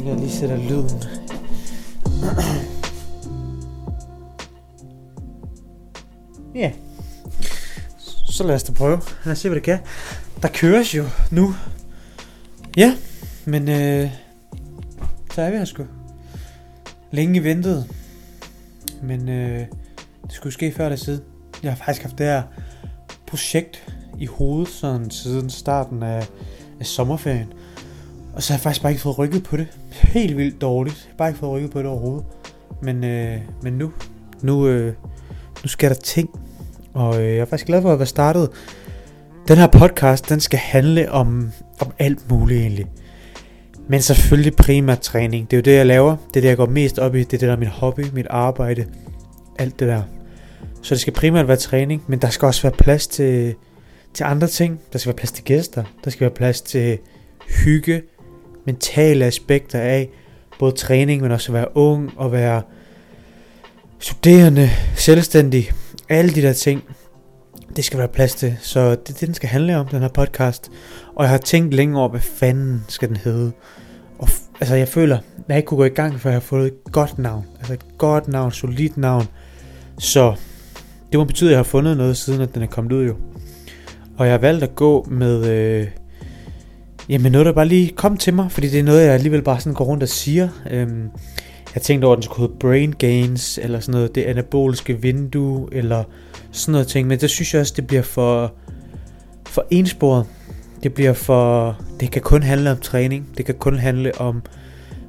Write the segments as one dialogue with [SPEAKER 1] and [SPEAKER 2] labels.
[SPEAKER 1] tænker, jeg lige sætter lyden. Ja. Så lad os da prøve. Lad os se, hvad det kan. Der køres jo nu. Ja, men øh, så er vi her sgu. Længe ventet. Men øh, det skulle ske før eller siden. Jeg har faktisk haft det her projekt i hovedet sådan siden starten af, af sommerferien. Og så har jeg faktisk bare ikke fået rykket på det. Helt vildt dårligt. Jeg har bare ikke fået rykket på det overhovedet. Men, øh, men nu, nu, øh, nu skal der ting. Og øh, jeg er faktisk glad for at være startet. Den her podcast, den skal handle om, om alt muligt egentlig. Men selvfølgelig primært træning. Det er jo det, jeg laver. Det er det, jeg går mest op i. Det er det, der er min hobby, mit arbejde. Alt det der. Så det skal primært være træning, men der skal også være plads til, til andre ting. Der skal være plads til gæster. Der skal være plads til hygge, mentale aspekter af både træning, men også at være ung og være studerende, selvstændig. Alle de der ting, det skal være plads til. Så det er det, den skal handle om, den her podcast. Og jeg har tænkt længe over, hvad fanden skal den hedde. Og f- altså, jeg føler, at jeg ikke kunne gå i gang, før jeg har fået et godt navn. Altså et godt navn, solidt navn. Så det må betyde, at jeg har fundet noget, siden at den er kommet ud jo. Og jeg har valgt at gå med... Øh, jamen noget, der bare lige kom til mig, fordi det er noget, jeg alligevel bare sådan går rundt og siger. Øhm, jeg tænkte over, at den skulle hedde Brain Gains, eller sådan noget, det anaboliske vindue, eller sådan noget ting. Men det synes jeg også, det bliver for, for ensporet. Det bliver for... Det kan kun handle om træning. Det kan kun handle om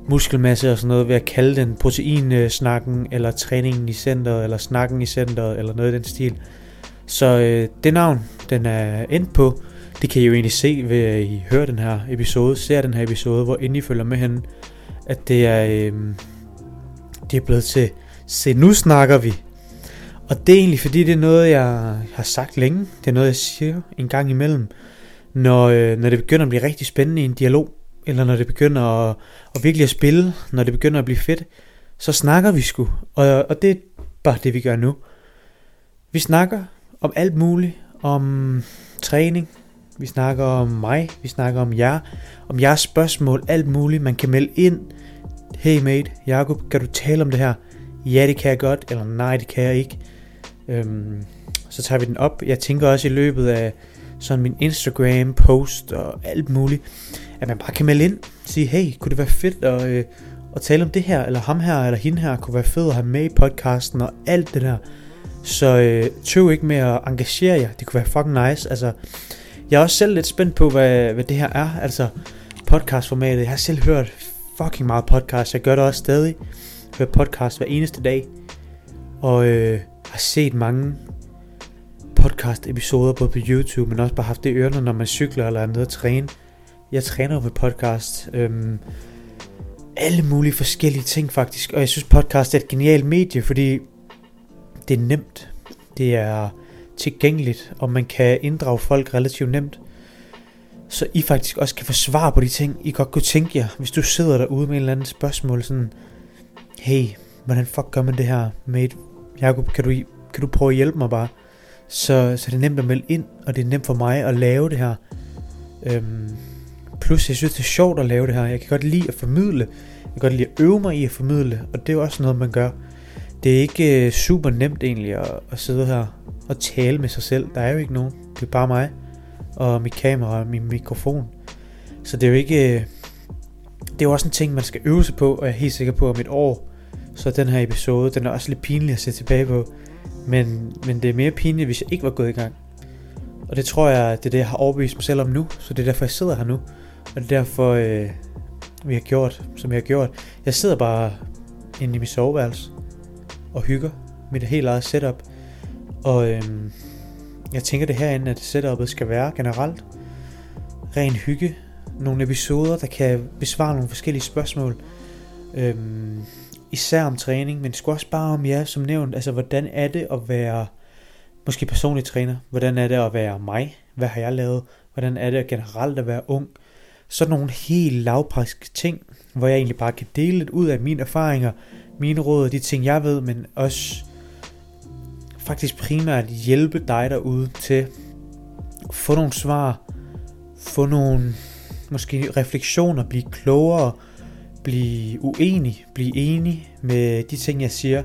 [SPEAKER 1] muskelmasse og sådan noget, ved at kalde den proteinsnakken, eller træningen i centret, eller snakken i centret, eller noget i den stil. Så øh, det navn, den er endt på, det kan I jo egentlig se ved at I hører den her episode, ser den her episode, hvor inden I følger med hende, at det er, øh, det er blevet til, se nu snakker vi. Og det er egentlig fordi, det er noget, jeg har sagt længe. Det er noget, jeg siger en gang imellem. Når, øh, når det begynder at blive rigtig spændende i en dialog, eller når det begynder at, at virkelig at spille, når det begynder at blive fedt, så snakker vi sgu. Og, og det er bare det, vi gør nu. Vi snakker om alt muligt. Om træning. Vi snakker om mig. Vi snakker om jer. Om jeres spørgsmål. Alt muligt. Man kan melde ind. Hey mate, Jacob, kan du tale om det her? Ja, det kan jeg godt. Eller nej, det kan jeg ikke. Øhm, så tager vi den op. Jeg tænker også i løbet af sådan min Instagram post og alt muligt, at man bare kan melde ind, sige, hey, kunne det være fedt at, øh, at tale om det her, eller ham her, eller hende her, kunne være fedt at have med i podcasten, og alt det der. Så øh, tøv ikke med at engagere jer, det kunne være fucking nice. Altså, jeg er også selv lidt spændt på, hvad, hvad det her er, altså podcastformatet. Jeg har selv hørt fucking meget podcast, jeg gør det også stadig. Jeg hører podcast hver eneste dag, og øh, har set mange podcast episoder både på YouTube, men også bare haft det i ørerne, når man cykler eller er nede og træne. Jeg træner jo ved podcast. Øhm, alle mulige forskellige ting faktisk. Og jeg synes podcast er et genialt medie, fordi det er nemt. Det er tilgængeligt, og man kan inddrage folk relativt nemt. Så I faktisk også kan få svar på de ting, I godt kunne tænke jer, hvis du sidder derude med en eller anden spørgsmål, sådan, hey, hvordan fuck gør man det her, mate? Jakob, kan du, kan du prøve at hjælpe mig bare? Så, så det er nemt at melde ind, og det er nemt for mig at lave det her. Øhm, plus jeg synes det er sjovt at lave det her. Jeg kan godt lide at formidle. Jeg kan godt lide at øve mig i at formidle, og det er jo også noget man gør. Det er ikke øh, super nemt egentlig at, at sidde her og tale med sig selv. Der er jo ikke nogen. Det er bare mig og mit kamera og min mikrofon. Så det er jo ikke... Øh, det er jo også en ting, man skal øve sig på, og jeg er helt sikker på, om et år, så den her episode, den er også lidt pinlig at se tilbage på. Men, men det er mere pinligt, hvis jeg ikke var gået i gang. Og det tror jeg, det er det, jeg har overbevist mig selv om nu. Så det er derfor, jeg sidder her nu. Og det er derfor, øh, vi har gjort, som jeg har gjort. Jeg sidder bare inde i mit soveværelse og hygger mit helt eget setup. Og øhm, jeg tænker det herinde, at setupet skal være generelt ren hygge. Nogle episoder, der kan besvare nogle forskellige spørgsmål. Øhm, især om træning, men det skulle også bare om jer, som nævnt. Altså, hvordan er det at være måske personlig træner? Hvordan er det at være mig? Hvad har jeg lavet? Hvordan er det generelt at være ung? Sådan nogle helt lavpraktiske ting, hvor jeg egentlig bare kan dele lidt ud af mine erfaringer, mine råd og de ting, jeg ved, men også faktisk primært hjælpe dig derude til at få nogle svar, få nogle måske refleksioner, blive klogere, blive uenig, blive enig med de ting, jeg siger,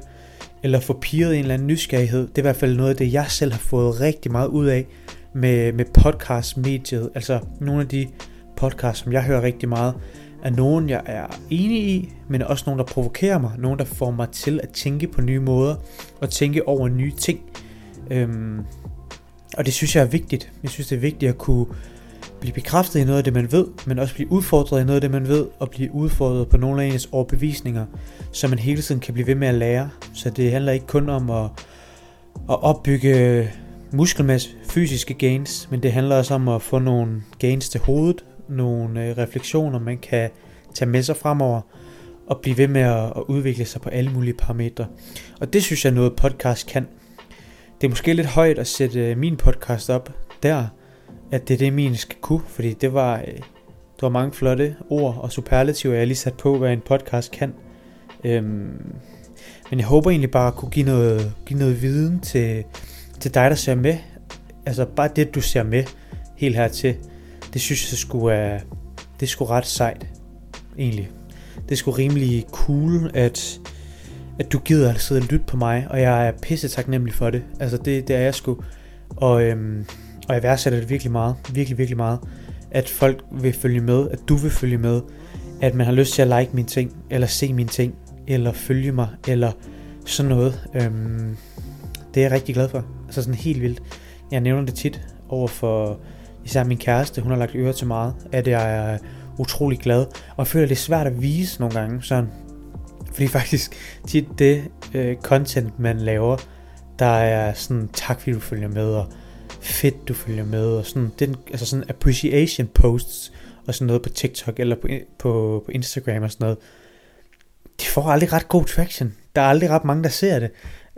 [SPEAKER 1] eller få piret en eller anden nysgerrighed. Det er i hvert fald noget af det, jeg selv har fået rigtig meget ud af med, med podcast-mediet. Altså nogle af de podcasts, som jeg hører rigtig meget, er nogen, jeg er enig i, men også nogen, der provokerer mig. Nogen, der får mig til at tænke på nye måder, og tænke over nye ting. Øhm, og det synes jeg er vigtigt. Jeg synes, det er vigtigt at kunne blive bekræftet i noget af det, man ved, men også blive udfordret i noget af det, man ved, og blive udfordret på nogle af ens overbevisninger, så man hele tiden kan blive ved med at lære. Så det handler ikke kun om at, at opbygge muskelmasse, fysiske gains, men det handler også om at få nogle gains til hovedet, nogle øh, refleksioner, man kan tage med sig fremover, og blive ved med at, at udvikle sig på alle mulige parametre. Og det synes jeg noget podcast kan. Det er måske lidt højt at sætte øh, min podcast op der, at det er det min skal kunne, fordi det var, øh, det var mange flotte ord og superlativer, jeg lige sat på, hvad en podcast kan. Øhm, men jeg håber egentlig bare at kunne give noget, give noget viden til, til dig, der ser med. Altså bare det, du ser med helt hertil, det synes jeg skulle er, det skulle ret sejt, egentlig. Det skulle rimelig cool, at, at du gider at sidde og lytte på mig, og jeg er pisse taknemmelig for det. Altså det, det er jeg sgu. Og, øhm, og jeg værdsætter det virkelig meget, virkelig, virkelig meget, at folk vil følge med, at du vil følge med, at man har lyst til at like mine ting, eller se mine ting, eller følge mig, eller sådan noget. Øhm, det er jeg rigtig glad for. Altså sådan helt vildt. Jeg nævner det tit over for især min kæreste, hun har lagt øre til meget, at jeg er utrolig glad. Og jeg føler, det er svært at vise nogle gange, sådan. Fordi faktisk tit det øh, content, man laver, der er sådan, tak fordi du følger med, og fedt du følger med, og sådan, den, altså sådan appreciation posts, og sådan noget på TikTok, eller på, på, på Instagram og sådan noget, de får aldrig ret god traction. Der er aldrig ret mange, der ser det.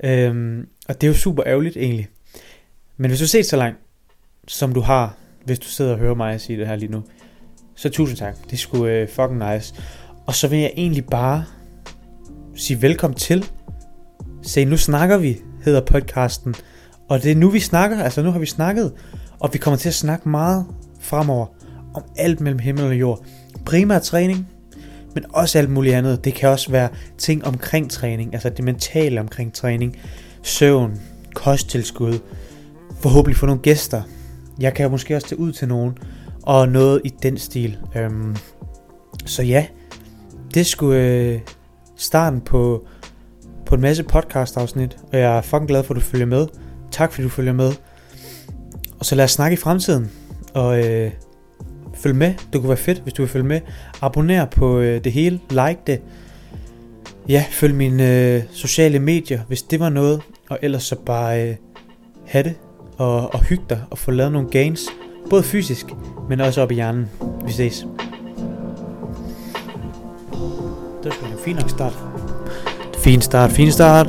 [SPEAKER 1] Øhm, og det er jo super ærgerligt egentlig. Men hvis du har set så langt, som du har, hvis du sidder og hører mig sige det her lige nu, så tusind tak. Det skulle øh, fucking nice. Og så vil jeg egentlig bare sige velkommen til. Se, nu snakker vi, hedder podcasten. Og det er nu vi snakker, altså nu har vi snakket, og vi kommer til at snakke meget fremover om alt mellem himmel og jord. Primært træning, men også alt muligt andet. Det kan også være ting omkring træning, altså det mentale omkring træning, søvn, kosttilskud, forhåbentlig få nogle gæster. Jeg kan måske også tage ud til nogen, og noget i den stil. Øhm, så ja, det skulle øh, starten på, på en masse podcast afsnit, og jeg er fucking glad for, at du følger med. Tak fordi du følger med. Og så lad os snakke i fremtiden. Og øh, følg med. Det kunne være fedt, hvis du vil følge med. Abonner på øh, det hele. Like det. Ja, følg mine øh, sociale medier, hvis det var noget. Og ellers så bare øh, have det. Og, og hygge dig og få lavet nogle gains. Både fysisk, men også op i hjernen. Vi ses. Det var en fin nok start. Fin start, fin start.